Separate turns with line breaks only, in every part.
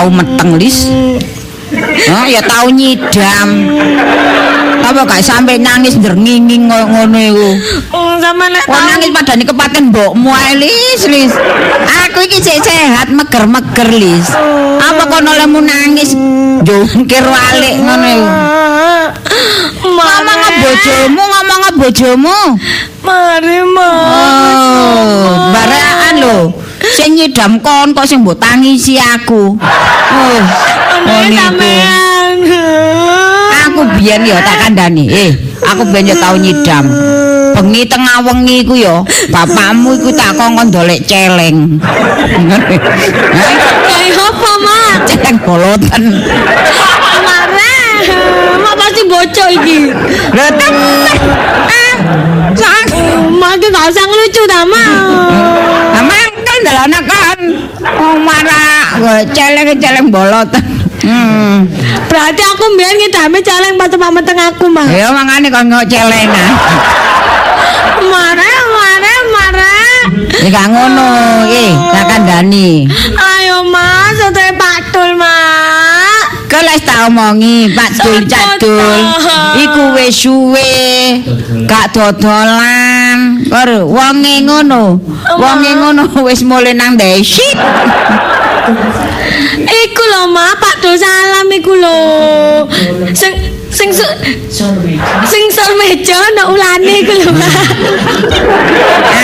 tau meteng lis. Oh, ya tau nyidam. Apa gak sampe nangis ndrenginging koyo ngono iku.
Oh, sama nek
nangis padane kepaten mbokmu ae lis, lis. Aku iki sik sehat meger-meger lis. Apa kono lemu nangis jungkir walik ngono iku. Ngomong ke bojomu, ngomong ke bojomu.
Mari, Mas.
Oh, baraan lho. Sing nyidam kon kok sing mbok tangisi aku. Oh,
sampean.
Aku biyen ya tak kandhani. Eh, aku biyen ya tau nyidam. Bengi tengah wengi iku ya, bapakmu iku tak kongkon dolek celeng.
Kayak apa, Mas?
celeng boloten.
Marah. Mak pasti bocor iki.
Lho temen. Ah, sak.
Mak iki gak usah ngelucu ta, Mak.
Amang kan. Oh marah, Wah, celeng-celeng boloten. Hmm.
Berarti aku mbiyen ngidame caleng pas meteng aku, Mak.
Ya mangane kok ngok celengan.
Marah, marah, marah.
Ya gak ngono, eh, tak kandhani.
Ayo, Mas, soto patul, Mak.
Kelas tak omongi, Pak Dul Cadul. Iku wis suwe gak dodolan. Karo wonge ngono. Wonge ngono wis mulai nang desit.
Iku lho, Mak, Pak Dul salam iku lho. Sing sing sing sol meja ana ulane iku lho, Mak.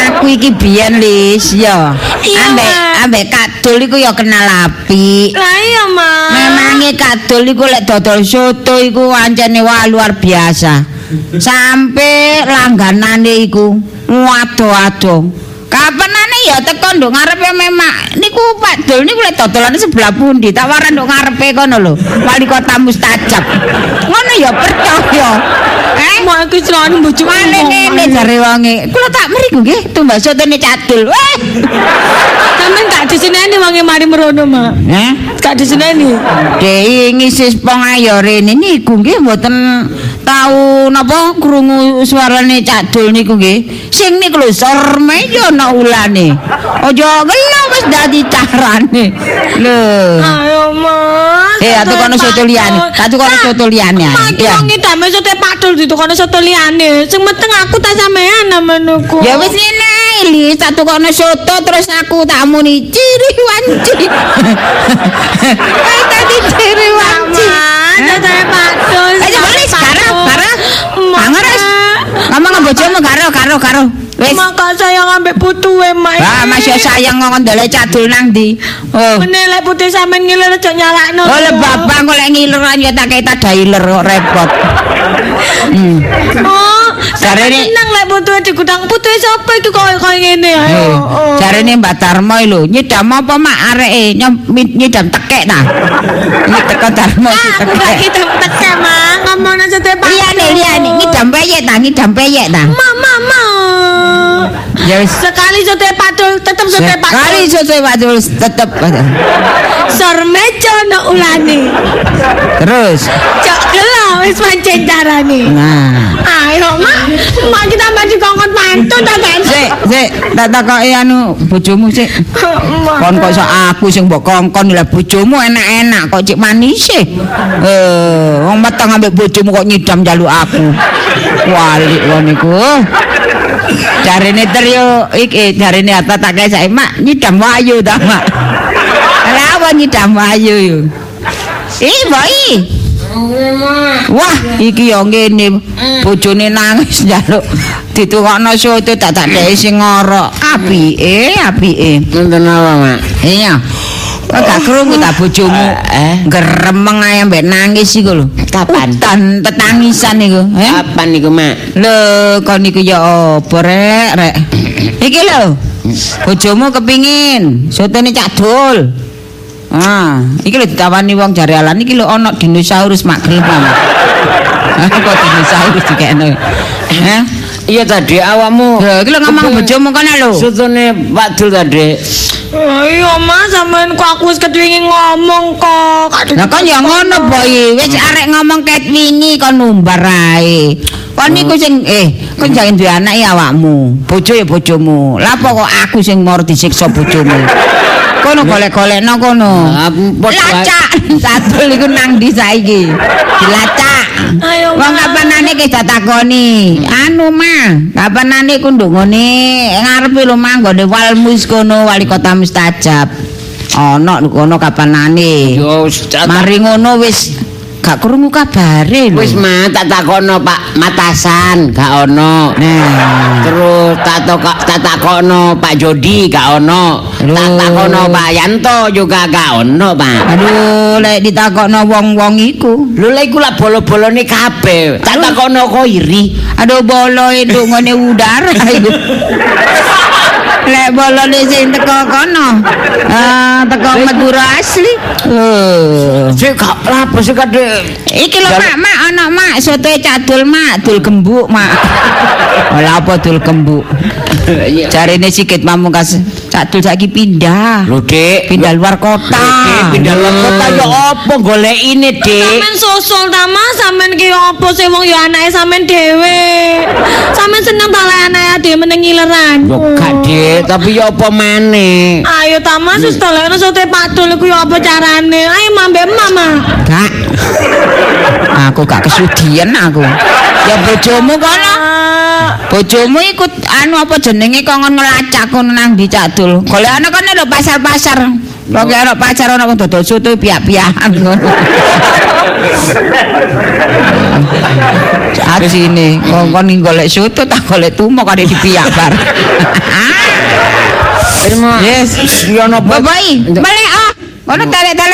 Aku iki biyen lis ya. Ambek ambek Kak Dul iku ya kenal apik.
Lah iya, Mak.
Memange Kak Dul iku lek dodol soto iku ancene wah luar biasa. Sampai langganane iku wado-wado. Kapanane ya teko nduk ngarepe memak. Niku Pak Dul niku lek dodolane sebelah pundi? Tak waran nduk ngarepe kono lho. Wali kota mustajab. Ngono ya percaya. Eh,
Mak iki celane bojoku.
Mane ngene jare wonge. Kula tak mriku nggih tumbas sotone cadul. Weh.
Sampeyan gak diseneni wong mari merono, Mak.
Eh?
Gak diseneni.
Dei ngisi spong ayo rene niku nggih mboten tau napa krungu suarane Cak Dul niku nggih. Sing niku lho sorme yo ana ulane. Aja gelo wis dadi carane. Lho.
Ayo, Mas.
Eh, atuh kono soto liyane. Atuh kono soto liyane. Ya.
wong ngidame soto patul ditukono soto liyane. Sing meteng aku ta sampean namenuku.
Ya wis ngene Li, satu kono soto terus aku tak muni ciri wanci. Wis dadi ciri wanci.
Soto patul.
Ayo boleh sekarang, sekarang. Angeres. Ngomong ke bojomu karo karo karo. Wis.
Maka sayang ambek putuwe, Mak.
Wah, masya sayang ngomong ndolek cadul nang ndi. Oh.
Menelek putih sampean ngiler aja nyalakno.
Oh, le bapak kok lek ngileran ya tak kaya dailer kok repot. Hmm.
Oh,
Jarene-
seneng lek putuhe digudang putuhe sapa iki koyo koyo ngene ayo. Oh.
jarene Mbak Darmo lho, nyidam apa mak areke nyidam tekek ta. Ini teko Darmo si
Aku gak
tekek.
kita teke, Mak. Ngomongno soto patul.
Liyane liyane ngidam peyek ta, ngidam peyek ta.
Mama, mama.
Ya wis.
Sekali soto patul, tetep soto patul.
Kali sesuai waktu tetep
Sor meja no ulane.
terus.
Cok gelo wis pancen carane.
Nah,
Ayo, Mak. Mak kita maju kongkon pantun ta, kan?
sik sik tak takoki anu bojomu sik. Kon kok iso aku sing mbok kongkon lah bojomu enak-enak kok cik manis e. Eh, wong meteng ambek bojomu kok nyidam jaluk aku. Walik wong niku. Jarene teryo iki jarene apa tak kae sae mak nyidam wayu ta mak. Lah apa nyidam wayu yo. Ih, boy. Wah, iki yo ngene bojone nangis njaluk ditukokno soto tak tak dhek sing ngorok. Apike, apike.
Nonton apa, Mak?
Iya. Kok gak krungu ta bojomu?
Eh?
Geremeng ae mbek nangis iku lho.
Kapan?
Udan tetangisan iku, eh?
Kapan niku, Mak?
Lho, kon niku ya apa rek, rek. Iki lho. Bojomu kepingin sotone Cak Dul. Ah, iki lho ditawani wong jare alan iki lho ana dinosaurus mak gelem. Kok dinosaurus dikene. Heh.
Iya tadi awakmu.
Lho, iki lho ngomong bojomu kono lho.
Sutune Pak Dul tadi.
Iya, Mas, sampean kok aku wis kedwingi ngomong kok.
Lah kon ya ngono boy, wis arek ngomong ket wingi kon numbar ae. Kon niku sing eh kon jangan duwe anak ya awakmu. Bojo ya bojomu. Lah kok aku sing mau disiksa bojomu? Kono golek-golekno kono. Lacak. Sadul iku nang ndi saiki? Dilacak.
Ayo,
Wong
Ma.
kapanane ki takoni. Anu mah, kapanane ku ndongone ngarepe lho mah nggone Walmus kono wali kota mustajab. Ana lho kono kapanane.
Yo wis tak-
Mari ngono wis gak krungu kabare lho.
wis mah tak takono Pak Matasan gak ono.
Nah.
Terus tak tak takono Pak Jody gak ono. Tak takono Pak Yanto juga gak ono, Pak.
Aduh, lek ditakokno wong-wong iku.
Lho lha iku lah bolo-bolone kabeh. Tak takono kok iri.
Aduh bolo itu ngene udara iku. Lek bolone sing teko kono. Ah, teko Madura asli. Eh.
Sik gak lapo sik kadhe.
Iki lho mak, mak ana mak soto cadul mak, dul gembuk mak. Ora apa dul gembuk. Jarine sikit cadul saiki pindah.
Lho, Dik.
Pindah luar kota.
Dik, pindah luar kota ya apa golek ini, Dik?
Sampeyan sosol ta Mas, sampeyan ki apa sih wong ya anake sampeyan dhewe. Sampeyan seneng ta lek anake dhewe meneng ngileran.
Yo gak, Dik, tapi ya apa maneh?
Ayo ta Mas, wis dolekno sote Pak Dul iku ya apa carane? Ayo mambe mama.
Gak. Aku gak kesudian aku. Ya bojomu kono.
Ah,
Bojomu ikut anu apa jenenge kongon ngelacak kono nang di cadul. Golek ana kono lho pasar-pasar. Kok ana pacar ana wong dodol soto piak-piakan ngono. Ajine kongkon golek soto tak golek tumo kare di piak bar. Yes.
Ya napa?
Babai, balik ah. Telek-telek kono.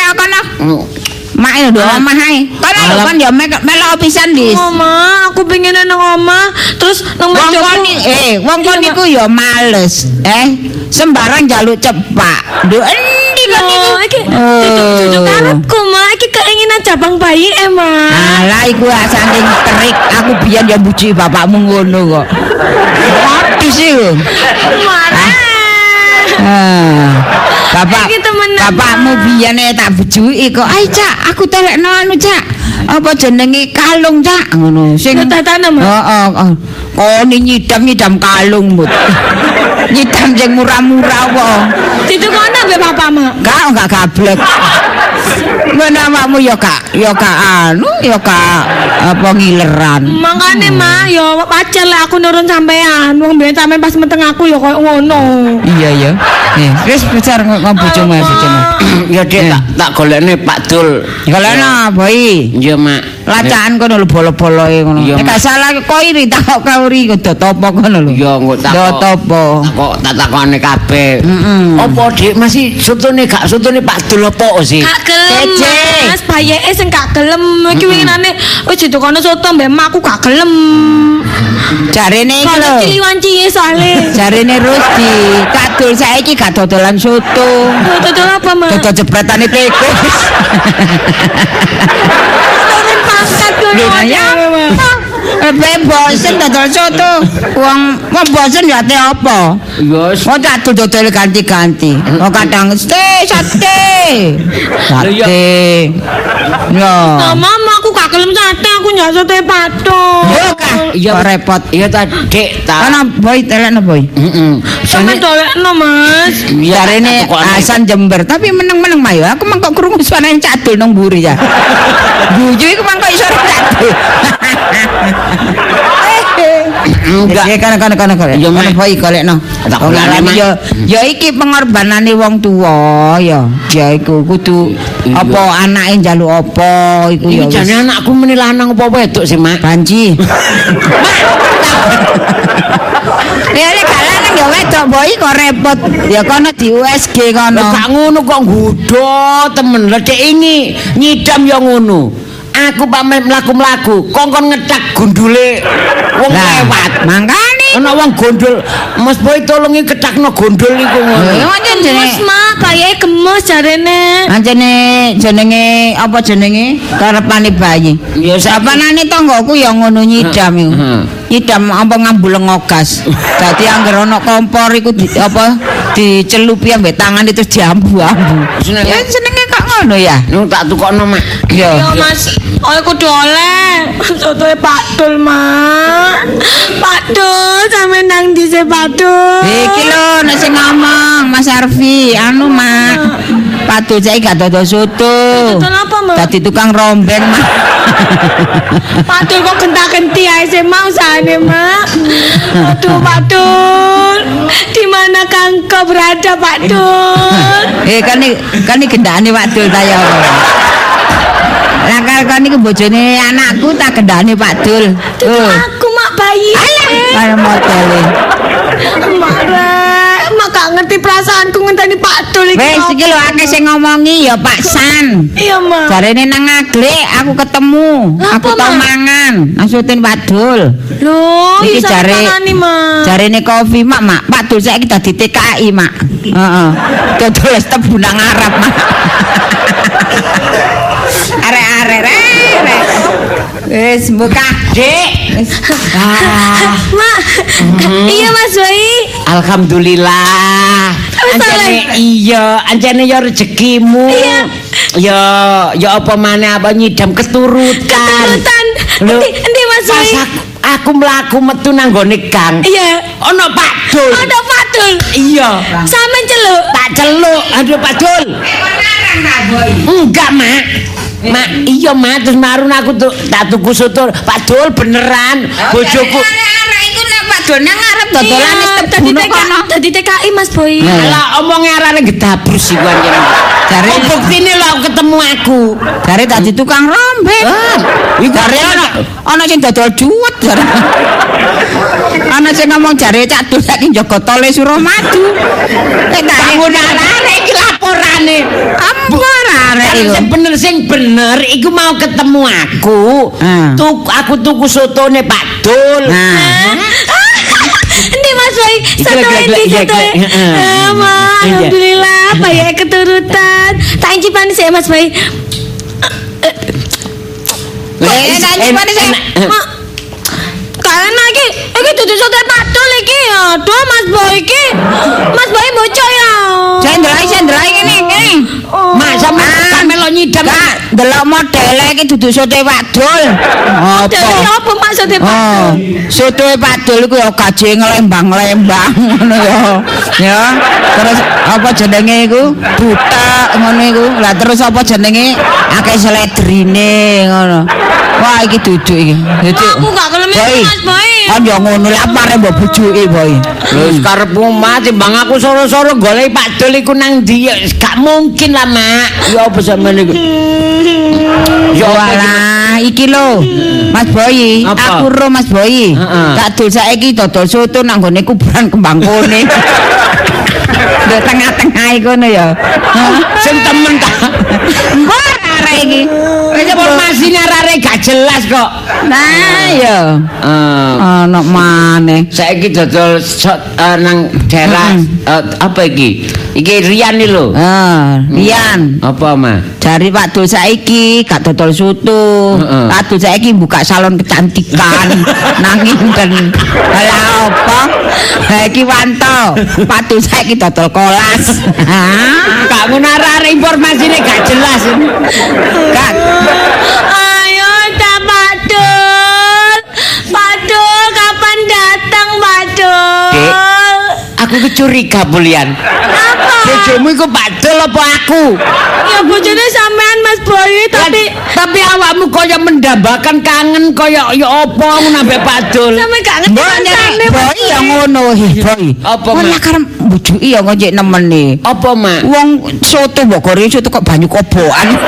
Mak yo do omah ae. Kono lho
Alam.
kan yo mek- melok pisan dis.
Mama, aku pengen nang omah, terus nang
Wong kon
ku-
ni- eh wong kon niku ya males. Eh, sembarang jaluk cepak. Nduk endi kon niku?
Oh, iki duduk-duduk karepku, Ma. Iki keinginan cabang bayi emang.
Alah iku ah, saking terik aku biyen ya bujuki bapakmu ngono kok. Waduh sih. lho.
Mana?
Ah. Bapak
Iki temenan,
bapakmu biyen tak bujuki kok. Ai Cak, aku telekno anu Cak. Apa jenenge kalung Cak ngono. Sing
Ma?
Heeh, oh, oh. ni nyidam-nyidam kalung mut. nyidam sing murah-murah kok.
Ditukono mbek bapak, Ma.
Enggak, enggak gablek. Ngono awakmu ya gak ya gak anu ya gak apa ngileran.
Makane mah ya wajar lah aku nurun sampean. Wong biyen sampean pas meteng aku ya koyo ngono.
Iya ya. Eh, wis bicar ngomong bojomu ya bojomu.
Ya Dik, tak tak golekne Pak Dul.
Kalau ana boi.
Iya, Mak.
Lacakan kono lho bolo-boloe ngono. Nek gak
Mak.
salah kok iri tak kok kauri kok do topo kono lho.
Ya engko tak
Do
kok-
topo.
Kok tak takone kabeh.
Mm-mm.
Apa Dik masih sotone gak sotone Pak Dul apa sih?
Gak gelem. Mas, bayeke sing gak gelem. Iki winginane wis ditukono soto mbek aku gak gelem.
Jarene iki lho.
Kalau ciliwan ciye soalnya.
Jarene Rusdi, kadul saiki gak dodolan soto.
Dodol apa, Ma?
Dodol jepretane tikus.
Gue
Lho ya. Lebih bosen dodol soto. Wong wong bosen ya ate apa?
Wis.
Wong tak dodol ganti-ganti. Wong kadang sate sate. Sate. Yo.
Mama gak gelem sate, aku nyak soto pato.
Yo kah?
Iya.
Kok repot.
Iya ta Dik, ta.
Ana boy telekno boy.
Heeh.
Sampe dolekno, Mas.
Jarene
tukokne.
Hasan Jember, tapi meneng-meneng mah ya. Aku mangkok krungu suarane cadul nang mburi ya. Guyu iku mangkok suara cadul.
Enggak.
Kan kan kan kan. Golekno. Wong
golekne,
aran
Mak.
ya ya iki pengorbanane wong tuwa ya. Ya iku kudu apa anake njaluk apa iku ya. Wis.
jane anakku meni lanang apa wedok sih, Mak?
Banji. Ya nek lanang ya wedok boy kok repot. Ya kono di USG
Lah
kono.
gak ngono kok nggodho temen. Lah Dik ini nyidam ya ngono. Aku pamit mlaku-mlaku, kongkon ngetak gundule wong
Lah,
lewat.
mangkane.
Ana wong gondol, Mas Boy tolongi ketakno gondol iku ngono.
Ya
Gemes,
jenenge.
Ma, kayaknya gemes jarene.
Anjene jenenge apa jenenge karepane bayi.
Ya
Sapanane tanggoku ya ngono nyidam iku.
Heeh.
Nyidam apa ngambul ngogas. Dadi angger ana kompor iku di, apa dicelupi ambek tangan itu diambu-ambu.
Seneng-
Ya senenge kok ngono ya.
Nung tak tukokno, Mak.
Ya.
Yo Mas, oh kudu oleh. Sotoe Pak Dul, Mak. Pak Dul, sampe nang dise Pak Dul.
Iki lho nek sing ngomong Mas Mas Arfi, anu mak. Dul saiki gak dodol soto.
Dodol apa, Mak?
Dadi tukang rombeng.
Pak Dul kok genta-genti ae sih mau sane, Mak. Aduh, Pak Dul. Di mana Kang kau berada, Pak Dul?
eh kan iki kan iki gendane Pak Dul ta ya. Lah kan iki bojone anakku tak gendane Pak Dul. Oh,
aku mak bayi.
kaya modele.
Mak gak ngerti perasaanku ngenteni Pak Dul iki.
Wes iki lho akeh sing ngomongi ya Pak San.
Iya, Mak.
Jarene nang Aglek aku ketemu.
Lah,
Aku tau mangan. Maksudin Pak Dul.
Loh,
Iki jare
Mak.
jarene kopi mak mak Pak Dul saiki dadi TKI mak. Heeh. Dodol tebu nang Arab mak. Arek-arek rek. Wis buka.
Dik.
Wis.
Ah,
Mak. Iya, Mas Bayi.
Alhamdulillah.
Oleh.
iya, anjene ya rezekimu.
Iya.
Ya, ya apa maneh apa nyidam keturutan.
Turutan.
Lho,
Endi Mas
Pas aku, aku melaku metu nang gone gang.
Iya.
Ono Pak Dul.
Ada Pak Dul.
Iya.
Sama celuk.
Tak celuk, aduh Pak Dul. Enggak, Mak. Mak, iya Mak, terus marun aku tuh tak tuku soto. Pak Dul beneran bojoku.
Arek-arek iku nang Arab dodolan es
Iya,
tebu
tadi
nang
TK,
kono.
tadi TKI Mas Boy.
Nah.
Alah omongnya arane gedabur sih anjen.
Jare
Oh, buktine lho ketemu aku.
Jare dadi tukang rombeng.
Ah, iku
Jare ana ana sing dodol juwet jare. Ana sing ngomong jare Cak Dul saiki njaga tole Suramadu. Nek tak
bangun arek iki laporane. Kan
iku?
sing bener sing bener iku mau ketemu aku.
Ah.
Tuk aku tuku sotone Pak Dul.
Nah.
Endi Mas?
Iki
Satu
lagi-
satu.
Iya.
Alhamdulillah, banyak keturutan. Tak incipan sih Mas Boy.
Eh, tak nyimpan sih.
enak.
Kalian lagi, iki dudu soto padul iki. Aduh Mas Boy iki. Mas Boy bocah ya.
Sendelai sendelai kene kene.
Mak sama
Ah.
melo nyidam.
Kak, delok modele iki dudu sote Pak Dul.
Dari
Apa?
apa maksudnya
Oh,
padul?
Pak Dul iku ya gaje nglembang-lembang ngono ya. Ya. Terus apa jenenge iku? Buta ngono iku. Lah terus apa jenenge? Akeh seledrine ngono. Wah, iki duduk iki. Duduk.
Aku gak
Boy.
Mas Boy.
Kan ya ngono lah pare mbok bujuki, Boy.
Lho karepmu mati bang aku soro-soro golek Pak Dul iku nang ndi ya gak mungkin lah Mak. Ya apa sampean iku? Ya apa iki?
Walah, iki lho. Mas Boy, aku ro Mas Boy. Tak dul saiki dodol soto nang gone kuburan kembang kone. Di tengah-tengah iku ya.
Sing temen ta.
Mbok arek iki.
Informasinya arek gak jelas kok.
Nah, ya.
Eh,
Ana maneh.
saiki dodol so- eh, nang daerah eh, apa iki? Iki Rian iki lho.
Ah, Rian.
Apa, Ma?
Dari Pak Dul saiki gak dodol soto.
Heeh.
Pak Dul saiki buka salon kecantikan nang Inten. Lah apa? Ha iki wanto. Pak Dul saiki dodol kolas.
Gak ngono arek informasine gak jelas.
Gak
Padul?
Aku kecuriga bulian. Bojomu iku Padul apa aku?
Ya bojone sampean Mas Boy tapi
tapi awakmu kaya mendambakan kangen kaya ya apa ngono ambek Padul.
sampe gak ngerti rasane,
boy ya ngono hi boy.
Apa,
Kok
Mak?
nyakar mbujuki ya kok cek nemeni.
Apa, Mak?
Wong soto mbok goreng soto kok banyu kobokan.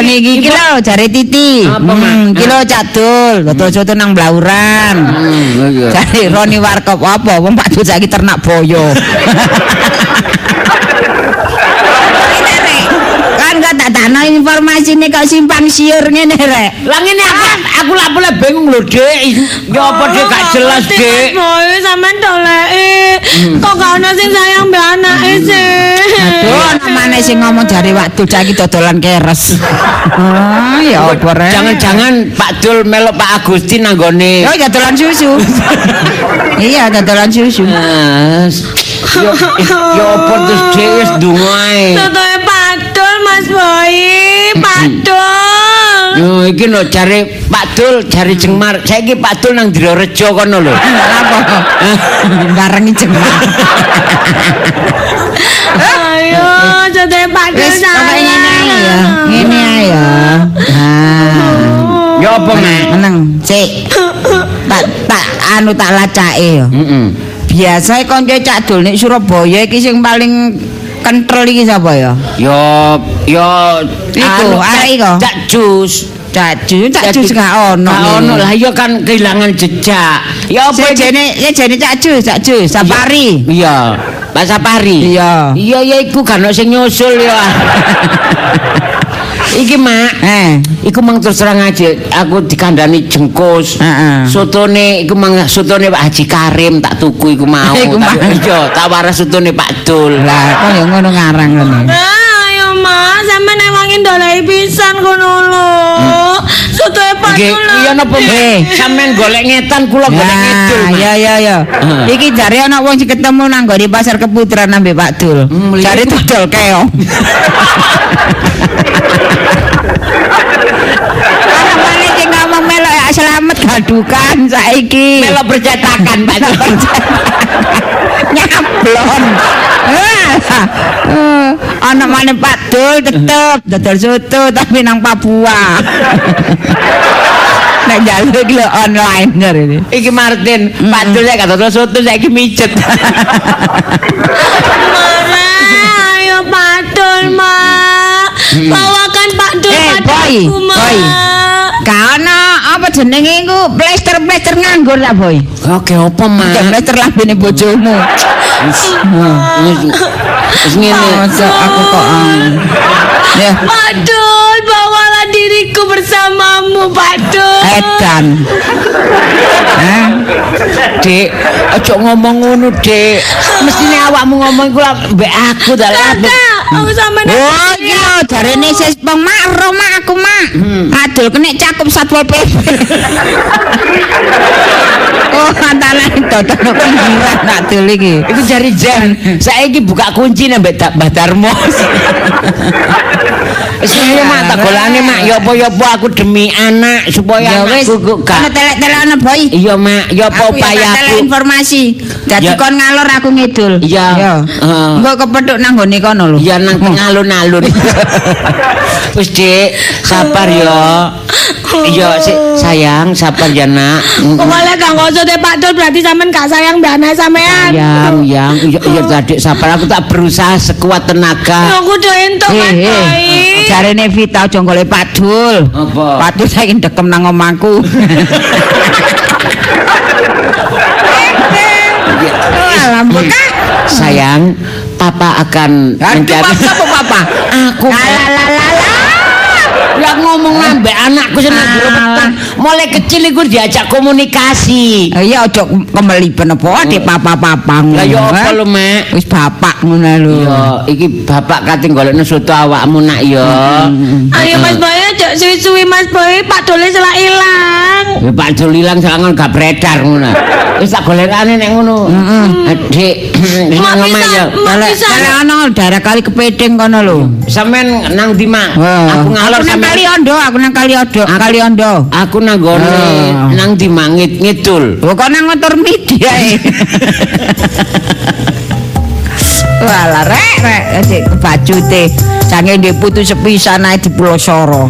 Niki iki lho jare Titi. Hmm, iki lho cadul, dodol soto nang Blauran.
Hmm.
Jare Roni Warkop apa? Wong Pak Dul saiki ternak boyo. informasine kok simpang siur ngene rek.
Lah ngene aku aku lak boleh bingung lho, Dik. Ya apa Dik gak jelas, Dik?
Boy sampean doleki. Kok gak ono sing sayang mbek anake sih.
Aduh, ana maneh sing ngomong jare waktu saiki dodolan keres. Ah, ya apa rek?
Jangan-jangan Pak Dul melok Pak Agustin nanggone.
Yo dodolan susu. iya, dodolan susu.
Ah, Yo yo apa terus Dik wis ndonga ae.
Sotoe Padul Mas Boy, Padul.
Yo Oh, iki lho jare Pak Dul, jare Jengmar. Saiki Pak Dul nang Dirorejo kono lho.
Apa? Barengi jemar.
Ayo, contohnya Pak Dul
Wis pokoke ngene ae ya. Ngene ae ya. Nah.
Ya apa, Mak?
Meneng, sik. Tak tak anu tak lacake ya.
Heeh.
Biasa kanca Cak Dul nek Surabaya iki sing paling kentrel iki sapa ya?
Ya ya
Iku, arek iko?
Cak Jus.
Cak Jus, Cak Jus gak ono.
Gak ono lah iya kan kehilangan jejak. Ya apa
jene ya jene Cak Jus, Cak Jus, Safari.
Iya, Pak Sapari.
Iya.
Iya ya iku kan ono sing nyusul ya. Iki mak,
Eh.
iku mang terus terang aja aku dikandani jengkus.
Heeh.
Sotone iku mang sotone Pak Haji Karim tak tuku iku mau.
Iku mang.
Tak- Iya, tak waras sotone Pak Dul.
Lah, kok ya ngono ngarang ngono.
Nah, ayo Mas, sampean ewangin dolai pisan kono lho. Sotoe Pak
Nggih,
Dul.
iya napa
Eh.
sampean golek ngetan kula golek ngidul. Mak.
ya ya ya. Iki jare ana wong sing ketemu nang nggone pasar keputaran nambe Pak Dul.
Hmm,
Jare dodol keong. gadukan saiki.
Melo percetakan Pak Dul.
nyablon. Eh, Ana maneh Pak Dul tetep dodol soto tapi nang Papua. Nek jaluk lho online ini.
Iki Martin, Pak Dul saya kata soto saiki mijet.
Ayo Pak Dul, Mak. Bawakan Pak Dul
Eh,
padaku,
Boy,
Mak.
Boy. Ana apa jenenge iku plester-plester nganggur lah, Boy.
Oke, apa Mak?
Jangan plester lambene bojomu.
Wis ngene.
Aku kok ah. Ya,
Pak Dul, bawalah diriku bersamamu, Pak Dul.
edan. Hah?
Dek, aja ngomong ngono, Dek. Mestine awakmu ngomong iku lah mbek aku ta lek aku-
aku sama
Oh, iki lho jarene sis pemakro mak aku mak. Adul kena cakup Satpol PP. oh, antara dodol pinggiran nak dul iki.
Iku jari Jan. Saiki buka kunci nang Mbah Darmo. Ayo mak tak golane mak ya apa apa aku demi anak supaya
Ya wis,
anakku kok
ana
gak
telek-telek ana boy.
Iya mak, ya apa
Aku ya tak telek
upayaku.
informasi. Dadi kon ngalor aku ngidul.
Iya.
Ya.
Heeh.
Engko kepethuk nang gone kono lho.
Ya nang teng alun-alun. Wis Dik, sabar ya. Iya sik sayang, sabar ya nak.
Pokoknya Kang Koso teh Pak Dul berarti sampean gak sayang mbak anak sampean.
Yang, yang, iya, iya tadi sabar aku tak berusaha sekuat tenaga.
Aku udah entuk
eh, jarene Vita aja golek Padul.
Apa?
Padul saiki ndekem nang omahku. Alam buka.
Sayang, papa akan
Aduh, papa apa papa?
Aku
Lalalala.
Ya ngomong nambah anakku seneng
Ah.
gerobekan. Mulai kecil iku diajak komunikasi.
Iya ojo kemelipen apa di papa-papa ngono.
Lah ya apa
eh?
lho, Mak?
Wis bapak ngono lho.
Ya, iki bapak kate golekno soto awakmu nak ya.
Ayo Mas Boy aja suwi-suwi Mas Boy Pak Dul selak ilang.
Ya Pak Jul ilang sangon gak beredar ngono. Wis tak golekane nek ngono. Adik, wis
Mak
nang omah
bisa,
ya.
Kalau ana daerah kali kepiting kono lho.
Sampean nang ndi, Mak? Aku ngalor
nang
sampean.
kali ondo, aku nang kali ondo,
Aku-
kali ondo.
Aku nang gone
Ah.
nang ndi mangit ngidul.
Lho kok nang motor media e. Walah rek rek sik kebajute. Jange ndek putu sepisan ae di Pulau Soro.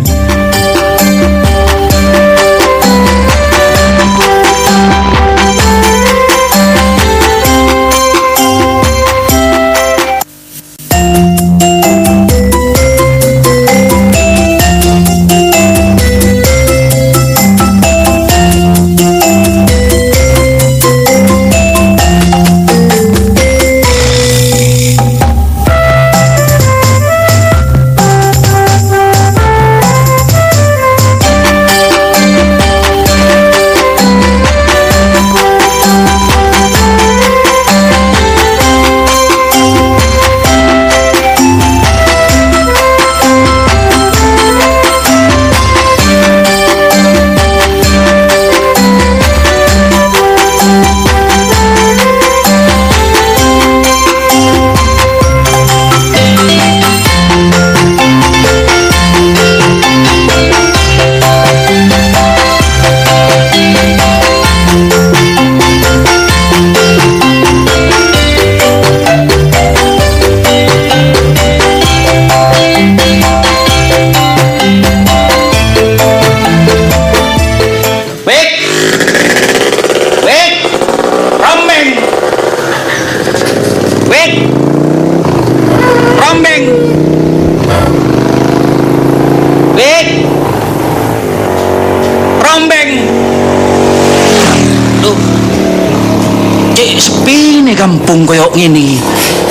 Kampung koyok ngene.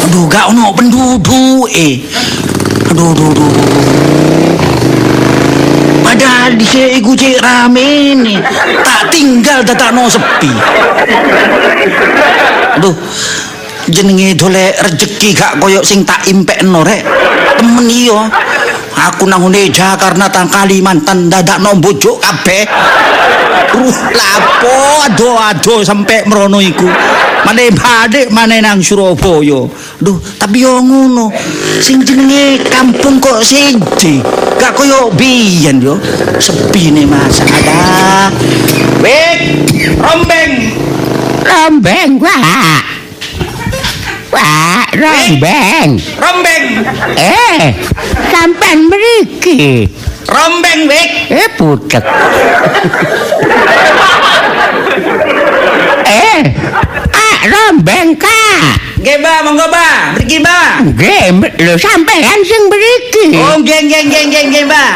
Aduh, gak ono penduduk eh. Aduh, aduh, aduh. Padahal di sini iku cek rame nih. Tak tinggal tak no sepi. Aduh, jenenge dole rezeki gak koyok sing tak impekno rek. Temen iyo. Aku nang ngene Jakarta tang Kalimantan dadak no bojo kabeh. Ruh lapo aduh aduh sampai merono iku. Mane balik mane nang Surabaya. Duh, tapi yo ngono. Sing jenenge kampung kok siji. Gak koyo biyen yo. Sepine Mas ada. Wek, rombeng.
Rombeng, Pak. Pak, rombeng.
Rombeng.
Eh, sampean mriki.
Rombeng, Wek.
Eh, butek. eh, rombeng, Kak.
Nggih, Mbak, monggo, Mbak. Mriki, Mbak.
Nggih, lho sampean sing mriki.
Oh, nggih, nggih, nggih, nggih, nggih, Mbak.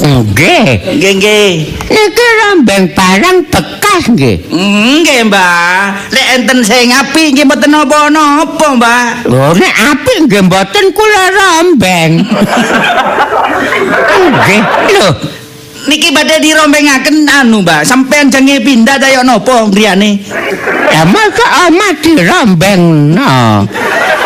Nggih.
Nggih, nggih.
Niki rombeng barang bekas nggih.
Nggih, Mbak. Lek enten sing apik nggih mboten napa-napa, Mbak.
Lho nek apik nggih mboten kula rombeng. Nggih, lho
Niki badhe dirombengaken anu, Mbak. Sampean jange pindah daya napa griyane?
Ya masa omah dirombengno.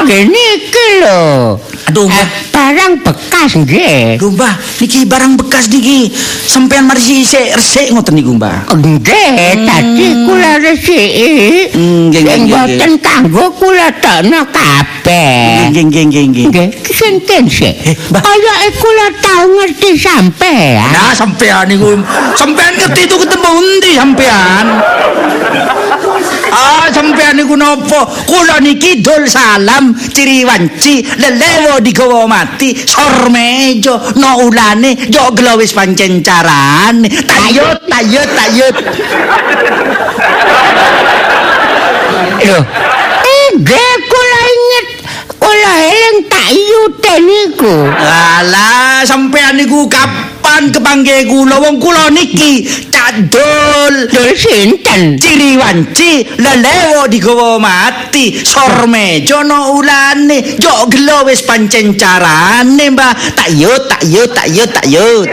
Nggih niki lho.
Aduh.
Eh, barang bekas nggih.
Lho, Mbak, niki barang bekas niki. Sampean marisi sik resik ngoten niku, Mbak.
Nggih, tadi kula resiki.
Hmm, nggih, nggih, nggih,
boten kanggo kula tokno kabeh.
Nggih, nggih, nggih, nggih.
Nggih, sinten sik?
Eh.
Kaya kula tau ngerti sampean.
Nah, sampean niku sampean ngerti itu ketemu endi sampean? Ah, sampean niku napa? Kula niki dol salam ciriwanci lelewo digawa mati sormejo no ulane yo glowis pancen carane. Tayut tayut tayut.
Lho, nggih kula inget. Kula eling tak yute niku.
Alah, sampean niku kapan kepanggih kula wong kula niki cadol
Lho sinten?
ciriwanci lelewo digawa mati. Sormejo no ulane. Yo gelo wis pancen carane mbah. Tayut tayut tayut tayut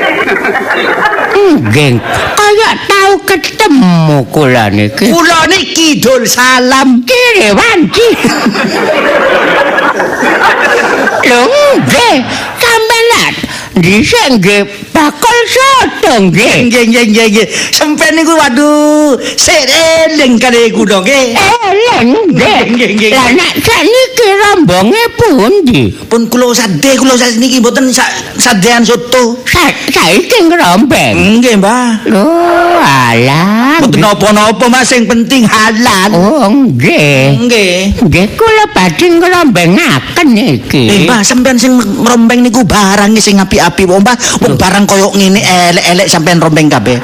Nggih, kaya tau ketemu kula niki.
kula niki dol salam.
Kire wanci. Lho nggih, sampeyan dhisik nggih bakal soto nggih.
nggih nggih nggih nggih sampean niku waduh sik eling kare kula nggih
Eleng nggih.
Nggih, nggih, nggih.
Lah nek sakniki rombonge pundi?
pun kula sadhe kula niki mboten sa- sadean soto
Sa saiki ngrombeng.
nggih mbah
Lho, alah.
mboten napa-napa mas sing penting halal
Oh, nggih.
nggih
Nggih kula badhe ngrombengaken iki.
Eh, Mbah, sampean sing rombeng niku barang sing wong Mbah. Wong barang koyo ngene elek-elek sampean rombeng kabeh.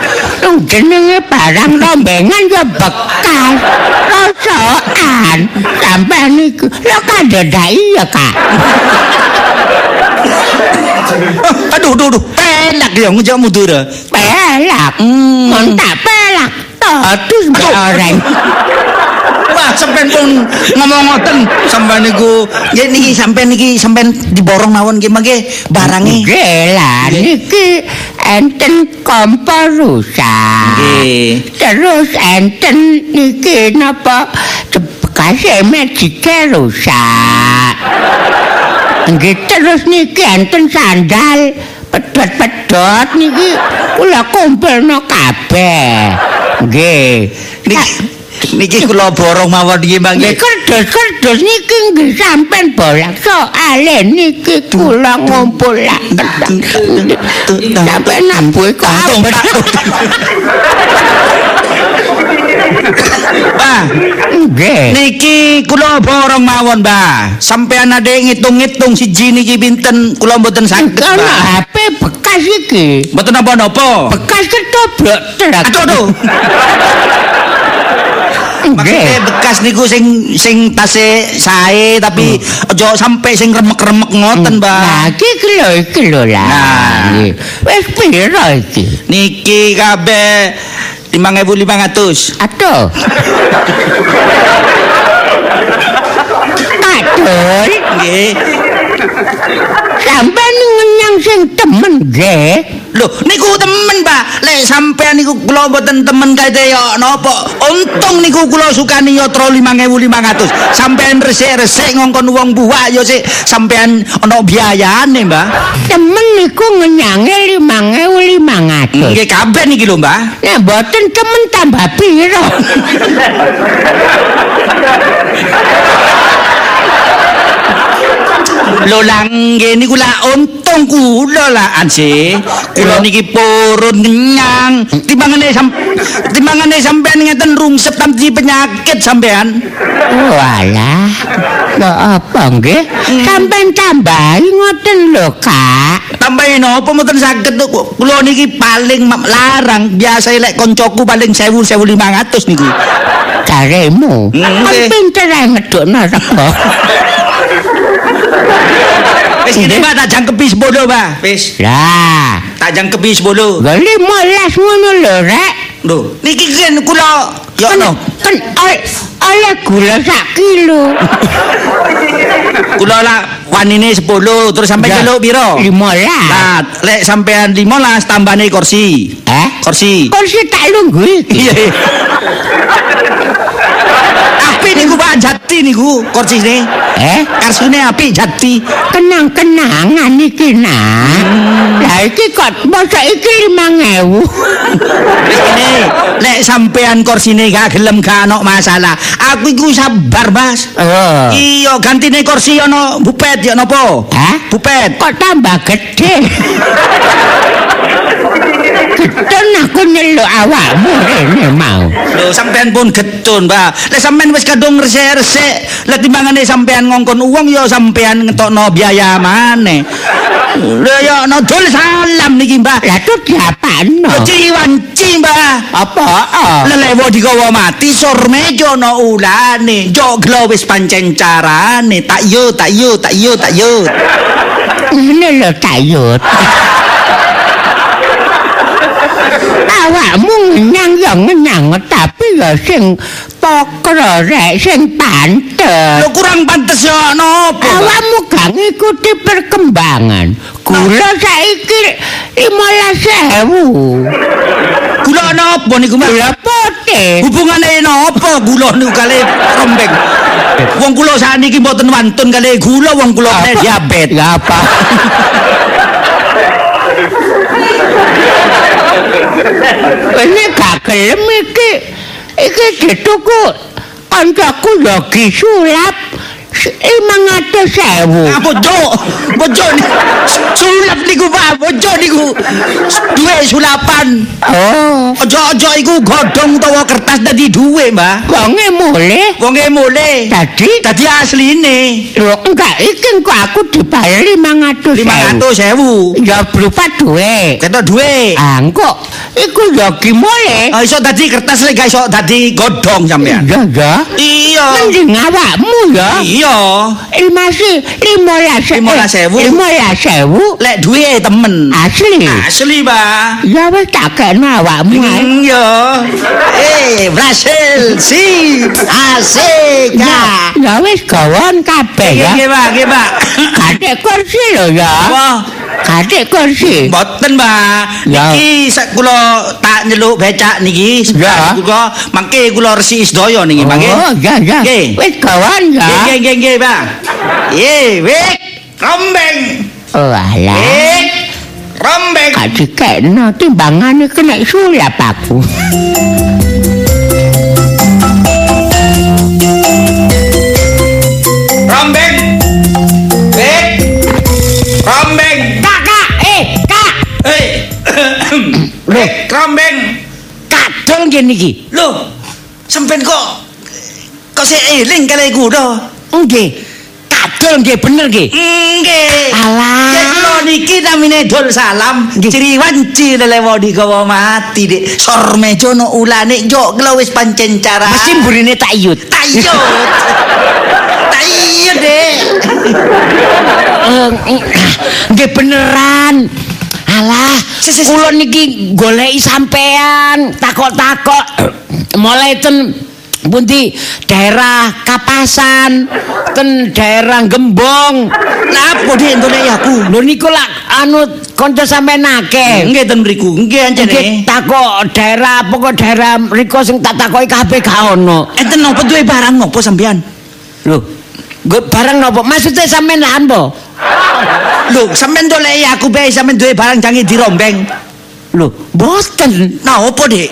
Jenenge barang rombengan ya bekas. Rosokan. Sampeyan niku lho kandhedhaki ya, Kak.
aduh, aduh, aduh, pelak ya ngejak mundur.
Pelak.
Hmm.
Tak pelak totus mbak orang.
Wah, sampean pun ngomong ngoten sampean niku. Nggih niki sampean niki sampean diborong mawon nggih mangke barange.
Nggih lah niki enten kompor rusak.
Nggih.
Terus enten niki napa bekas medike rusak. Nggih terus niki enten sandal pedot-pedot niki kula kumpulno kabeh. Nggih.
Niki niki kula borong mawon nggih mangke.
Nggih kerdus-kerdus niki nggih sampean bolak soale niki kula ngumpulaken. Sampeyan nambuh kok.
Mbah,
Nggih.
niki kula borong mawon, Mbah. Sampean ade ngitung-ngitung siji niki pinten kula mboten saged.
HP bekas iki.
Mboten napa-napa.
Bekas.
Aduh, aduh. Maksudnya bekas niku sing sing tase sae tapi aja sampai sing remek-remek ngoten,
Nah,
Mbah.
iki lho iki lho lah.
Nah.
Wis pira iki?
Niki kabeh 5500.
Aduh. Padul,
Nggih.
Sampean ngenyang sing temen nggih.
Loh, niku temen, Pak. Lek sampean niku kula mboten temen kae yo napa? Untung niku kula sukani yatra 5500. Sampean resik-resik ngongkon wong buah yo sik sampean ana biayane, Mbah.
Temen niku ngenyange 5500.
Nggih kabeh niki lho, Mbah.
Nek mboten temen tambah piro?
Lho lang nggih niku lah untung kula lah anse. Kula niki purun kenyang. Timbangane sam timbangane sampean ngeten rungsep tamji penyakit sampean.
Walah. Kok apa nggih? Sampeyan tambahi ngoten lho, Kak.
Tambahin apa mboten saged kok. Kula niki paling larang biasa lek koncoku paling 1000 1500 niki.
Karemu.
Hmm,
Kon pinter ae ngedukno rego.
Wis ngene Mbak tak jangkepi 10, Mbak. Wis
Lah,
tak jangkepi 10.
gak limolas ngono lho, Rek.
Lho, niki kan kula yo no.
kan ol- oleh gula sak kilo.
Kula lah wanine 10 terus sampai jaluk piro?
Limolas.
Nah, lek sampean 15 tambane kursi.
Eh?
Kursi.
Kursi tak lungguh iki.
Iya. Api niku Pak jati niku kursine.
Eh?
Karsune api jati.
Kenang-kenangan iki nah.
Hmm.
Lah iki kok masa iki 5000.
Wis ngene, lek sampean kursine gak gelem gak ono masalah. Aku iku sabar, Mas.
Oh.
Iya, gantine kursi ono bupet ya napa?
Hah?
Bupet.
Kok tambah gede? Getun aku nyeluk awakmu rene mau.
Lho sampean pun getun, Mbak. Lek sampean wis kadung resik-resik, lek timbangane sampean ngongkon uang ya sampean ngetokno biaya maneh. Lho ya dul salam niki, Mbak.
Lah tuh diapano?
Yo ciwanci, Mbak.
Apa?
Lelewo digawa mati surmejo no ulane. Jo glo wis pancen carane. Tak yo, tak yo, tak yo, tak yo.
Ngene lho tayut. Awakmu ngenyang ya ngenyang tapi ya sing pokro rek sing pantes.
Lho kurang pantes yo nopo?
Awakmu gak ngikuti perkembangan. Gula saiki 15.000.
Gula nopo niku, Mbak?
Gula putih.
Hubungane nopo gula niku kali rombeng? Wong kula sakniki mboten wantun kali gula wong kula diabetes.
Apa? ini gak gelem iki. Iki dituku kancaku lagi sulap. Eh, emang ada sewu.
Ah, bojo bojo sulap niku pak. Bojo niku. Duwe sulapan.
Oh.
Aja aja iku godhong utawa kertas dadi duwe mbah
wonge mule
wonge mule
dadi?
Dadi asline.
Lho enggak. Iki kok aku dibayar 500 500.000. sewu. ya berupa duwe.
Ketok duwe.
Ah, angko iku ya ki mule
oh, iso dadi kertas lek iso dadi godhong sampean?
Iya enggak
iya.
Ngawakmu ya.
Iya.
Masih lima belas
sewu.
Lima sewu.
Lek duwe temen.
Asli.
Asli, Mbah.
Ya wis tak kena awakmu.
Hmm, yo. Eh, berhasil. Si. Asik.
Ya, ya wis gawon kabeh ya.
Nggih, Pak, nggih, Pak.
Kadek kursi lho ya.
Wah,
Kadek kursi.
mboten, Mbak.
Ya.
Niki sak kula tak nyeluk becak niki.
Ya.
Kula mangke kula resi sedaya niki, mangke.
Oh, ya ya.
Nggih.
Wis gawon ya.
Nggih, nggih, nggih, Pak. Ye, wek, rombeng.
Oh alah.
Wek, rombeng.
Gak dikena timbangane kena sulap aku.
Rombeng. Wek, rombeng.
Kadol ngene iki.
Loh, sampean kok kok sik eling kali kuda?
Nggih. Kadol nggih bener nggih.
Nggih.
Alah.
Kula niki namine dul salam,
Nggih.
ciriwanci lelewo digawa mati dik. Sor meja no ulane yo kula wis pancen cara.
Mesti mburine tak yut.
tayut. Tayut dek.
Eh, Nggih beneran. Alah, kula niki goleki sampean, takok-takok. Mulai ten pundi daerah Kapasan, ten daerah Gembong.
Napa dik ndoleki aku?
Lho niku lak anu kanca sampean akeh.
Nggih ten mriku. Nggih
Nggih
anjene.
takok daerah pokok daerah mriko sing tak takoki kabeh gak ono.
Enten napa duwe barang napa sampean?
Lho, barang nopo? Maksudnya sampean lah apa?
Lho, sampean ndoleki aku bae sampean duwe barang jange dirombeng.
Lho, boten.
Napa dik?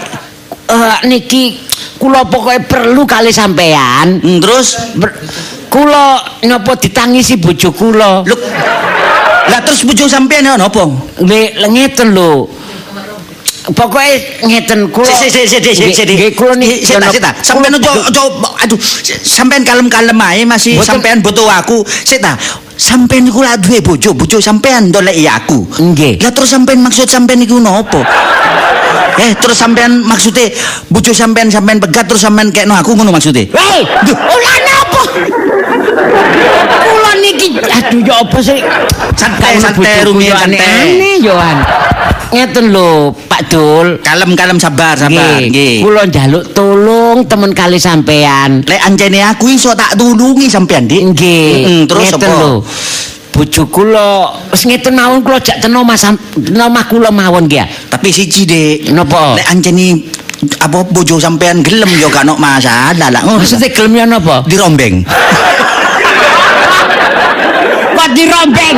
Eh niki kula pokoke perlu kali sampean.
Hmm, terus
Ber- kula napa ditangisi bojo kula.
Lho. Lah terus bojo sampean ya napa?
Nggih, lha ngeten lho. Pokoke ngeten kula.
Sik sik sik sik sik.
Nggih, kula niki
Sik ta, sik ta. Sampean ojo ojo aduh sampean kalem-kalem ae masih sampean butuh aku. Sik ta. Sampean niku lak duwe bojo, bojo sampean ndoleki aku.
Nggih.
Lah terus sampean maksud sampean niku napa? Eh terus sampean maksudnya bojo sampean sampean pegat terus sampean kekno aku ngono maksudnya?
Hei, ulah napa? Kula niki aduh ya apa sih?
Santai, santai, Rumi, santai.
Yohan. Ngeten lho, Pak Dul.
Kalem-kalem sabar sabar
Nggih. Kula njaluk tolong temen kali sampean.
Lek anjene aku iso tak tulungi sampean, Dik.
Nggih.
Mm, terus
ngeten lho. Bojo kula wis ngeten mawon kula jak ten omah sam- ten omah kula mawon nggih. ya.
Tapi siji, Dik.
Napa?
Lek anjene apa bojo sampean gelem yo gak ono masalah lah ngono.
Maksudnya gelemnya napa?
dirombeng.
Kok dirombeng?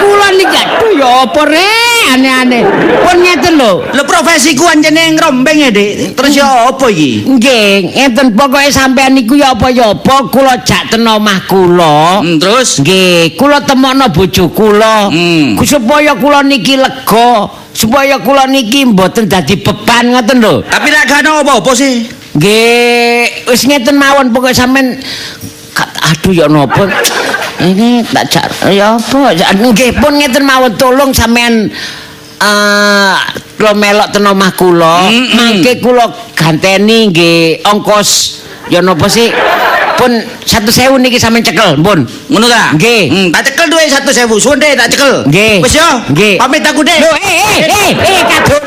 Kula niki aduh ya apa re aneh-aneh. Pun ngeten lho.
Lho profesiku anjene ngrombeng ya, Dik. Terus yo apa iki?
Nggih, ngeten pokoke sampean niku ya apa ya apa kula jak ten omah kula.
Hmm, terus
Nggih, kula temokno bojo kula.
Hmm.
Ku- Supaya kula niki lega, supaya kula niki mboten dadi beban ngoten lho.
tapi gak ono apa-apa sih.
Nggih, wis ngeten mawon pokoke sampean aduh ya napa ini tak jak ya apa nggih pun ngeten mawon tolong sampean eh kula melok ten omah kula. Mangke kula ganteni nggih ongkos. Ya napa sih pun 1000 niki sampean cekel pun
Ngono ta?
Nggih.
Hmm, tak cekel duwe 100.000. Suwun Dik, tak cekel.
Nggih.
Wis yo.
Nggih.
Pamit aku, Dik.
Lho, eh, eh, eh, eh, kadul.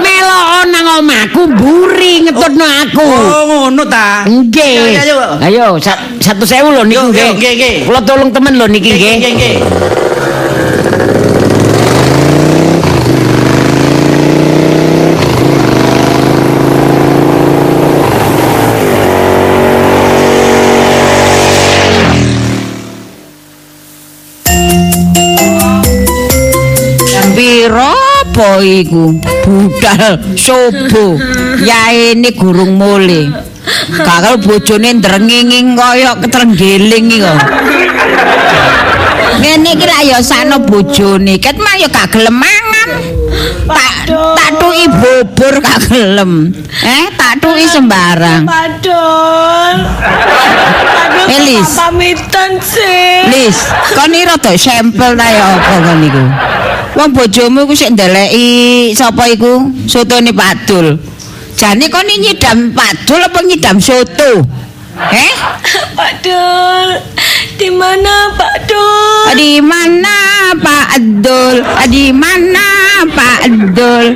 Melok nang omahku mburi ngetutno aku.
Oh, ngono ta?
Nggih.
Ayo, ayo.
Ayo, sa- satu sewu lho niku nggih.
nggih, nggih.
Kula tolong temen lho niki
Nggih,
nggih.
nggih,
apa iku? Budal sobo. Yaene gurung mule. Kakal bojone ndrenginging kaya ketrenggeling iki kok. Ngene iki lak ya sakno bojone, ket mah ya gak gelem mangan. Tak tak tuki bubur gak gelem. Eh, tak tuki sembarang.
Padol.
Elis.
pamitan sih.
Lis, kon iki rada sampel ta ya apa kon niku? Wong bojomu iku sik ndeleki sapa iku? Sotone Pak Dul. Jane kon nyidam Pak Dul apa nyidam soto? Eh?
Padol. Di mana Pak Dul?
Di mana Pak Dul? Di mana Pak Dul?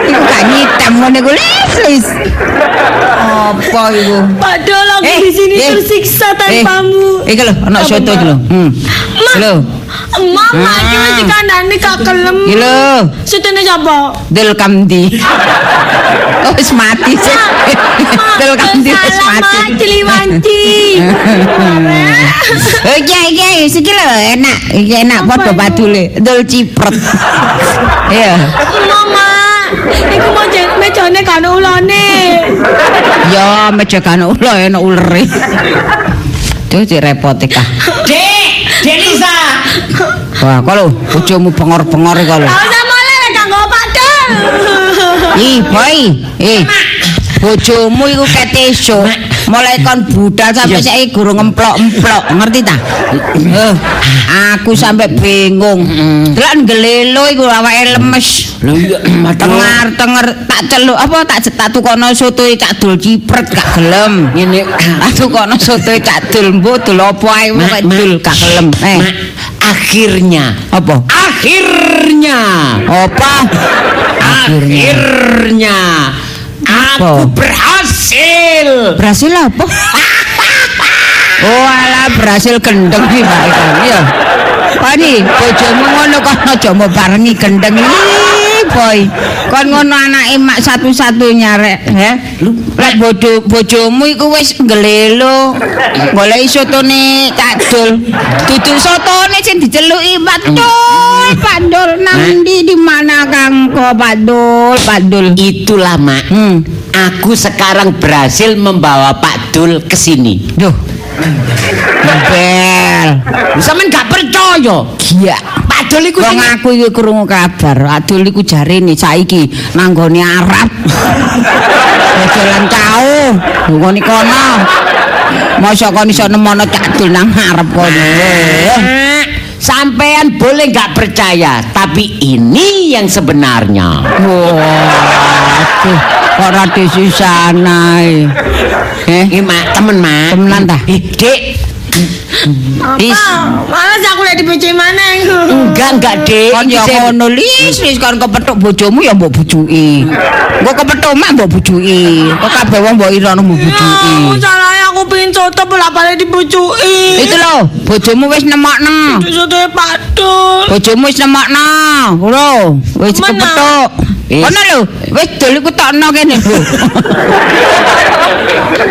Iku gak nyidam ngono iku lis lis. Apa iku?
Pak Dol aku di sini
eh,
tersiksa
eh,
tanpamu.
Iki lho, ana soto iki lho. Hmm.
Ma.
Lho,
Mama iki
Ah.
wis dikandani gak kelem.
iki lho.
Sutune sapa?
Dul Kamdi. Oh, wis mati sih. Dul Kamdi wis mati.
Ma, Ciliwanti.
Oh iya iya iki lho enak. Iki enak padha padule. Dul cipret. Iya.
Mama, iku mau mejane kan ulane.
Ya meja kan ulo enak ulere. Duh direpot kah.
Dek, Dek Lisa.
Wah, kalau bojomu bengor-bengor iki lho.
Gak usah mulai lek kanggo Pak Dol.
Ih, boy. Eh. Bojomu iku keteso. Mulai kon budal sampai saiki guru ngemplok-emplok, ngerti ta? Eh, aku sampai bingung. Delok ngelelo iku awake lemes.
Aduh.
Tengar-tenger tak celuk apa tak tak tukono soto cak dul cipret gak gelem.
Ngene.
Tak tukono soto cak dul mbok dul apa ae kok
mak.
dul gak gelem. Eh,
akhirnya
apa?
akhirnya
Apa? Akhirnya.
akhirnya aku
Apa?
Berhasil
Berhasil apa? oh gendeng nih Mbak Ikan ya. Pak nih, bojomu ngono kok aja mau barengi gendeng Ih, boy. Kon ngono anake mak satu-satunya rek, ya. Lek bojo bojomu iku wis ngelelo. Golek sotone Cak Dul. Dudu sotone sing diceluki Pak Dul, Pak Dul nang ndi di mana Kangko Pak Dul, Pak Dul.
itulah mak
Hmm.
aku sekarang berhasil membawa Pak Dul ke sini
Duh. Bel.
Sampeyan gak percaya
Iya.
Pak Dul iku sing
aku iki krungu kabar, Adul iku jarene saiki nanggone Arab. Jalan kau, ngoni kono. Masa kon iso nemono cakdul nang Arab kono.
Ah, Sampean boleh nggak percaya, tapi ini yang sebenarnya.
Waduh, kok rada sisana eh. Eh,
mak, temen mak.
Temenan ta?
Eh, Dek,
Is.
Apa? Malas aku dibojoki mana iku.
enggak enggak dek.
Kon ya ngono lis, lis kon kepethuk bojomu ya mbok bujuki. Engko kepethuk mak mbok bujuki. Kok kabeh wong mbok irono mbok bujuki.
Salahnya aku pengen soto bola balik dibojoki.
Itu lho, bojomu wis nemokno.
Soto Pak Dul.
Bojomu wis nemokno. Lho, wis kepethuk.
Wis.
Kono lho, wis dol iku tokno kene lho.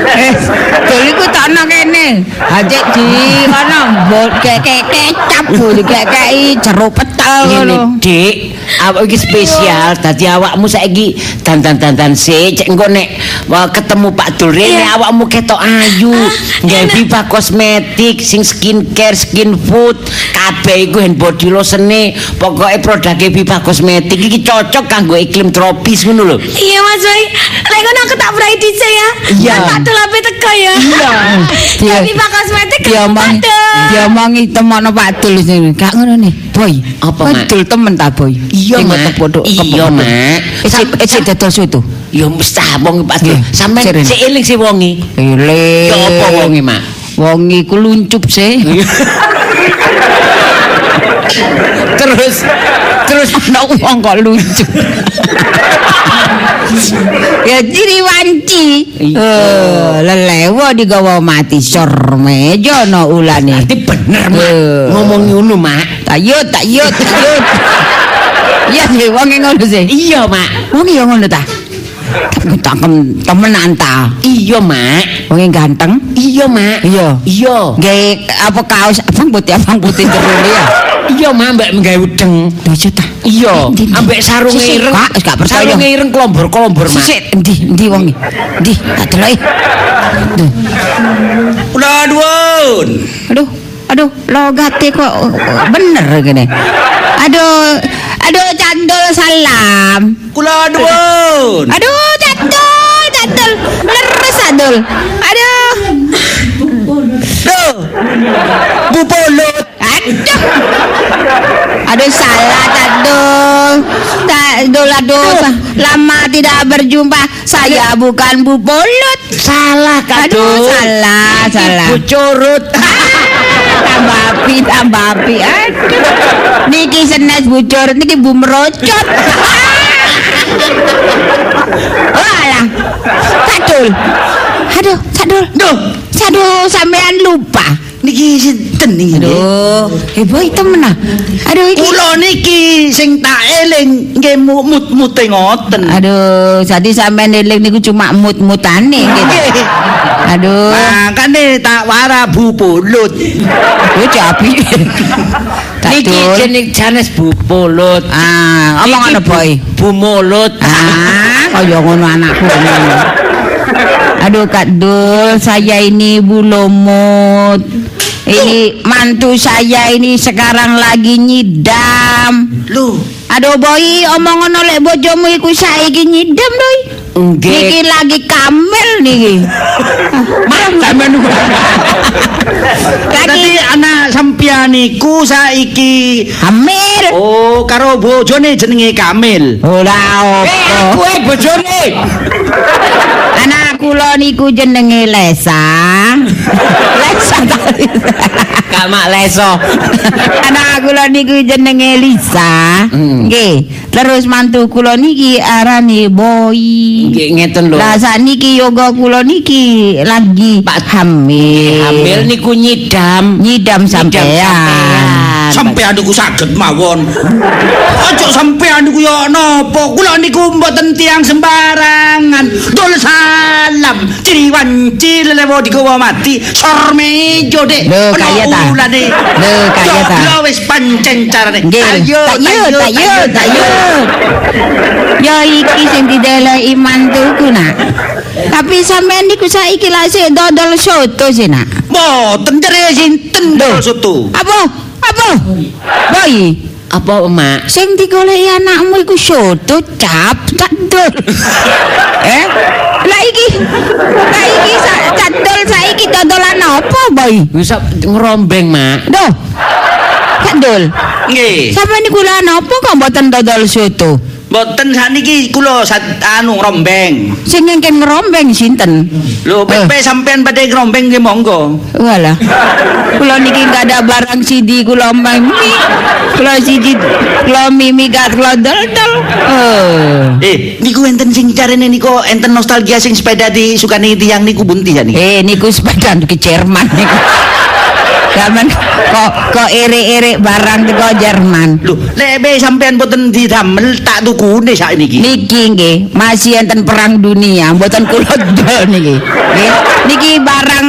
Eh, dol iku tokno kene. Ajek di kono mbok kek kecap bu dikekeki jeruk petel ngono.
Dik, awak iki spesial. Dadi awakmu saiki dandan-dandan sik, cek engko nek ketemu Pak Dul rene awakmu ketok ayu. Nggawe
enak.
Viva kosmetik, sing skincare, skin food, kabeh iku hand body lotione, pokoke produknya Viva kosmetik iki cocok kanggo iklim tropis ngono lho.
Iya Mas Boy, lek ngono aku tak berai dhisik ya.
Iya.
Kan Pak Dul ape teko ya.
Iya.
Tapi Pak Kosmetik
Diomongi,
Pak Dul.
diomongi temono Pak Dul sini. Gak ngono nih, boy.
Apa,
Pak
Mak?
Dul temen ta, boy?
Iya,
Sing
Mak.
ketok-ketok,
Iya,
ketok-ketok.
Mak. Sam-
isi dodol soto.
Ya mesti wong Pak Dul.
Iya,
Sampeyan sik eling sih wongi.
Ele.
Ya apa wongi, Mak?
Wong iku luncup sih.
terus terus
Ana wong kok luncup. ya ciri wanci. Eh, lelewo digawa mati sor meja no ulane.
Berarti bener, Mak.
Eh.
Ngomong ngono, Mak.
Tayut, tayut, tayut. Iya sih, wong ngono sih.
Iya, Mak.
Wong ya ngono ta. Tapi takem temenan ta.
Iya, Mak.
Wong ganteng.
Iya, Mak.
Iya.
Iya.
Gawe apa kaos abang putih abang putih jero ya.
Iya, mbak menggawe udeng.
Lucu ta.
Iya, ambek sarunge
Sisik,
ireng.
Wis gak percaya.
Sarunge ireng klombor-klombor, Mak.
Sik, endi endi wong e? Endi? Tak deloki. Duh.
Udah duun.
Aduh, aduh, logate kok bener gini. Aduh, aduh candol salam.
Kula duun.
Aduh, candol, candol, leres adul. Aduh,
Duh. Bu Polut.
aduh. Aduh salah candol. Candol aduh, lama tidak berjumpa. Saya bukan Bu Polut.
Salah, Kak
Aduh,
Dul.
salah, salah.
Bu curut.
tambah api, tambah api. Aduh. Niki senes bucur, niki bu merocot. Walah. Sadul. Aduh, sadul.
Duh.
Sadul sampean lupa.
Niki sinten iki?
Aduh, eh boy temen ah. Aduh iki.
Kula niki sing tak eling nggih mut-mute ngoten.
Aduh, jadi sampean eling niku cuma mut-mutane gitu. Aduh.
Makane tak wara Bu Polut.
Yo capi.
Niki jenis janes Bu Polut.
Ah, omong ngono
Niki Bu-
boy.
Bu Mulut.
Ah, kaya ngono anakku. Aduh Kak Dul, saya ini Bu Lomut. Ini mantu saya ini sekarang lagi nyidam.
Lho,
Aduh boy, omong ngono lek bojomu iku saiki nyidam doi.
Nggih.
Niki lagi kamel niki.
Sampean niku.
Dadi anak sampeyan niku saiki
Hamil.
oh karo bojone jenenge Kamil.
Ora
Eh, kowe bojone.
Kula niku jenenge Lesa. Lesa.
Gak mak leso.
Anak kula niku jenenge Lisa.
Hmm.
Nggih. Terus mantu kula niki arane Boy.
Nggih ngeten lho.
Lah sakniki yoga kula niki lagi
Pak
hamil.
Hamil niku nyidam.
nyidam sampean.
Sampean niku saged mawon. Ojo sampean niku yo napa? Kula niku mboten tiyang sembarangan. Dul salam, ciriwan cilelewo digawa mati, sormejo dek.
Lho, kaya ta? Lho, kaya ta?
Lho wis pancen carane. Ayo,
yuk, tak yuk. Ya iki sing dideleki mantuku nak. Tapi sampean niku saiki lak sik dodol soto sih nak.
Mboten jere sinten dul soto.
Apa? Apa? Boy,
Apa mak?
sing digoleki anakmu iku soto cap tak dol. eh? Lah iki. Lah iki sak tak dol saiki dodolan apa, Boy?
Bisa ngerombeng mak.
Kak dol.
Nggih.
Sampeyan niku lan apa kok mboten dodol soto?
Mboten sakniki kula anu rombeng.
Sing ngengken ngerombeng sinten?
Lho, pepe sampean badhe rombeng nggih monggo.
Walah. Kula niki enggak ada barang CD kula mimi. Kula CD kula mimi gak kula dol-dol. Oh.
Eh, niku enten sing carane niku enten nostalgia sing sepeda disukani tiyang niku bunti ya niki.
Eh niku sepeda ke Jerman niku. Zaman kok kok ere-ere barang teko Jerman.
Lho, lek be sampean boten didamel tak tukune sakniki.
Niki nggih masih enten perang dunia, mboten kula dol niki. Nggih, niki barang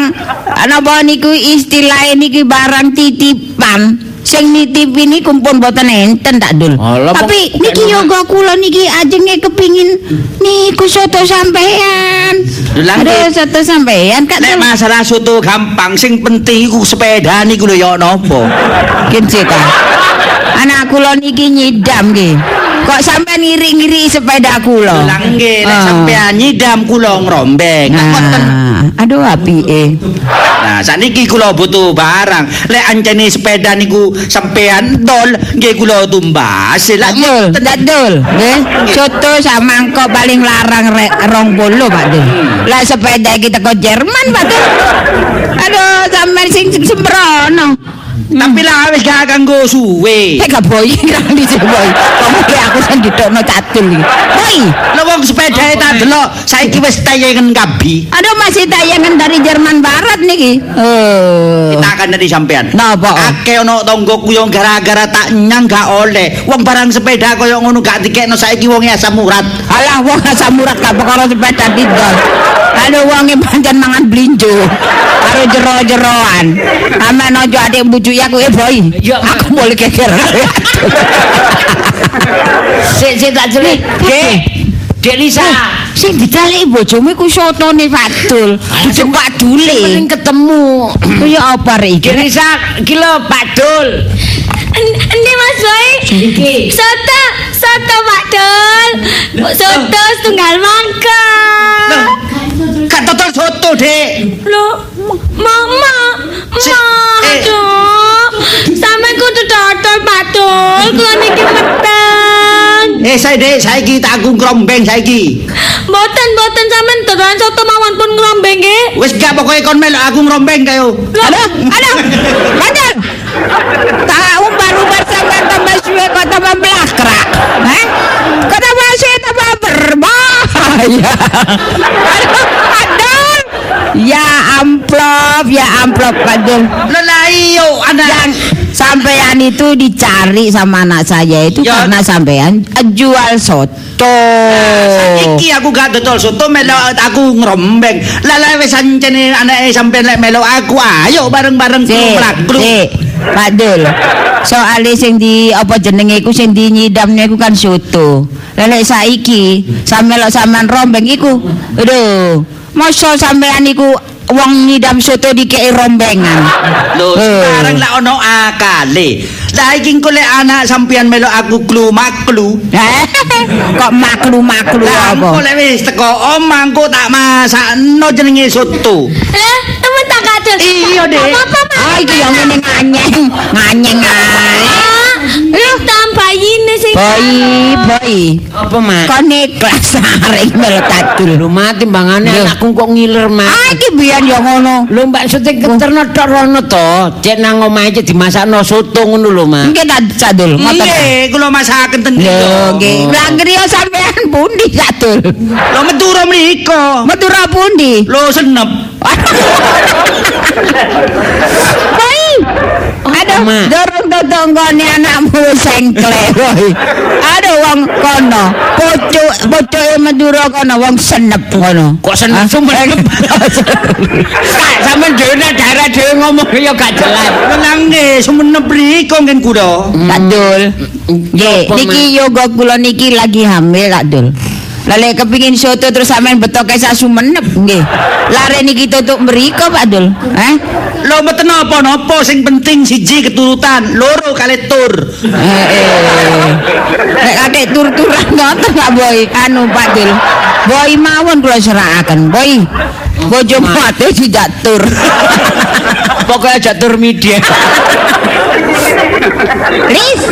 napa niku istilah niki barang titipan. Sing nitipi niku pun mboten enten tak dul.
Alah,
Tapi niki yoga kula niki ajenge kepingin niku soto sampean.
Lho,
Aduh,
nggih.
soto sampean Kak
Nek masalah soto gampang sing penting iku sepeda niku lho ya napa.
Kinci Kak. Anak kula niki nyidam nggih. Kok sampean ngiri-ngiri sepeda kula?
Lah nggih, nek
Ah.
sampean nyidam kula ngrombeng. Boten
Nah, aduh apike.
Nah, saniki kula butuh barang. Lek ancene sepeda niku sampean dol, nggih kula tumbas. Lah
Dul,
boten-
Dul, nggih. Soto samangko paling larang rek 20, Pak Dul. Lah sepeda kita ke Jerman, Pak Dul. Aduh, sampean sing sembrono.
Tapi lah wis gak kanggo suwe.
Eh gak boy, kira di boy. Kamu kayak aku sing didokno catul iki. Boy,
Lho wong sepeda tak delok saiki wis tayangan kabi.
aduh masih tayangan dari Jerman Barat niki. Oh.
Tak akan dari sampean.
Napa?
Akeh ono tonggoku yang gara-gara tak nyang gak oleh. Wong barang sepeda kaya ngono gak dikekno saiki wong asam urat.
Alah wong asam urat gak perkara sepeda didol. Aduh wonge pancen mangan blinjo. Karo jero-jeroan. Aman ojo adik bujuk aku eh boy. Aku boleh keker.
Sik sik tak jelik. Dek. Dek Lisa.
Sing dicaleki bojomu iku sotone Fatul. Bujuk Pak
Mending
Dule.
ketemu.
Kuwi apa rek iki?
Lisa, iki lho Pak Dul.
Ini Mas Boy. Soto, soto Pak Dul. Soto setunggal mangka.
Gak total soto, Dek.
Loh, mama,
Si-
ma,
eh.
aduh. Sampe kudu dodol Pak Dul. Kula niki meteng.
Eh, saya Dek, saiki tak aku ngrombeng saiki.
Mboten, mboten sampean dodolan soto mawon pun ngrombeng nggih.
Wis gak pokoke kon melok aku ngrombeng kayo.
Aduh, aduh. Bandel. Tak umbar-umbar sampean tambah suwe kok tambah melakrak. Hah? Kok tambah suwe tambah berbahaya. Aduh, aduh. Ya amplop, ya amplop Padul.
Lah lah iyo anak.
Yang sampean itu dicari sama anak saya itu
Ya.
karena sampean jual soto.
Iki aku gak dodol soto melok aku ngrombeng. Lah lah wis ancene anake sampean lek melok aku ayo bareng-bareng
Sik,
mlaku.
sik. Pak Dul. Soale sing di apa jenenge iku sing di nyidamne iku kan soto. Lelek saiki sampe lek sampean rombeng iku. Aduh, mosok sampean iku wong nyidam soto dikei rombengan.
Lho,
Eh.
sekarang lah ono akale. Lah iki lek anak sampean melok aku klu maklu.
Kok maklu-maklu
Lah engko
apa?
lek wis teko omah engko tak masakno jenenge soto.
Lah, temen tak kadul.
Iya, Dek.
Mas?
Ah, iki yang ngene nganyeng, nganyeng ae.
Lu tambahin sih
Boy, boy.
Apa, Mak?
Kon ikhlas arek melok adul.
Lho, Mak, timbangane anakku kok ngiler, Mak.
Ah, iki biyen ya ngono.
Lho, Mbak syuting keterno tok rono to. Cek nang omahe cek dimasakno soto ngono lho, Mak.
Nggih tak sadul, ngoten.
Nggih, kula masaken ten
Lho, nggih.
Oh.
Lah griya sampean pundi sadul?
Lho Madura mriko.
Madura pundi?
Lho senep.
Boy. Aduh,
Ma.
dorong tetanggane anakmu sengkle, boy. Aduh wong kono, pucuk pucuke Madura kono wong senep kono.
Kok seneng sumenep. Kak, sampean dhewe nek daerah dhewe ngomong ya gak jelas.
Menang nggih, sumenep mriko ngen kula.
Sadul. Nggih,
Apa,
niki yoga kula niki lagi hamil, Lale kepingin soto terus sampean betoke sak sumenep nggih. Lare niki tutuk mriko, Pak Dul. Eh?
Lho mboten napa-napa, sing penting siji keturutan, loro kali tur.
Eh, eh. Nek kadek tur-turan ngoten Pak Boy, anu Pak Dul. Boy mawon kula serakaken, Boy. Bojo mate tidak tur.
Pokoknya jatuh media.
Lis.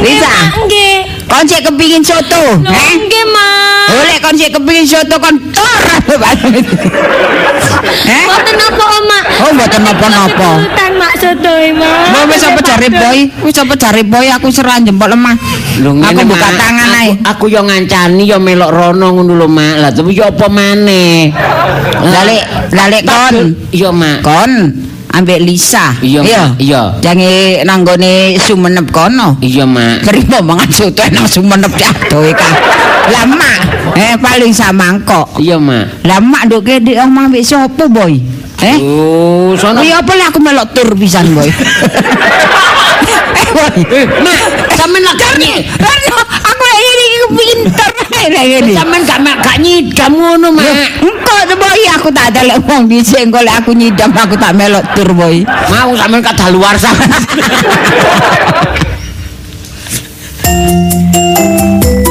Lisa,
Nggih.
Kon sik kepingin soto,
Lho, nggih, Mak.
Oleh kon sik kepingin soto kon tur. Eh?
Mboten napa, Mak.
Oh, mboten napa-napa.
Mak Sotoy, Mak.
Mau wis apa jare boy? Wis apa jare boy aku serah jempol lemah.
Lho
aku buka tangan ae.
Aku yo ngancani yo melok rono ngono lho, Mak. Lah tapi yo apa maneh?
Lale lale kon.
Yo, Mak.
Kon ambek Lisa.
Iya, Mak. Iya.
Jange nanggone Sumenep kono.
Iya, Mak.
Terima mangan soto nang Sumenep cadoe ka. Lama, eh paling samangkok.
Iya, Mak.
Lah mak nduk kene omah mbek sapa, boy? Eh?
Oh, sono
Oh, ya apa lah aku melok tur pisan, boy. eh, boy.
Mak, sampean lak
aku ini pinter enak ini.
Sampe gak mak gak nyidam ngono mak.
Engko to aku tak delok wong dhisik engko lek aku nyidam aku tak melok tur boy.
Mau sampe kadaluar luar.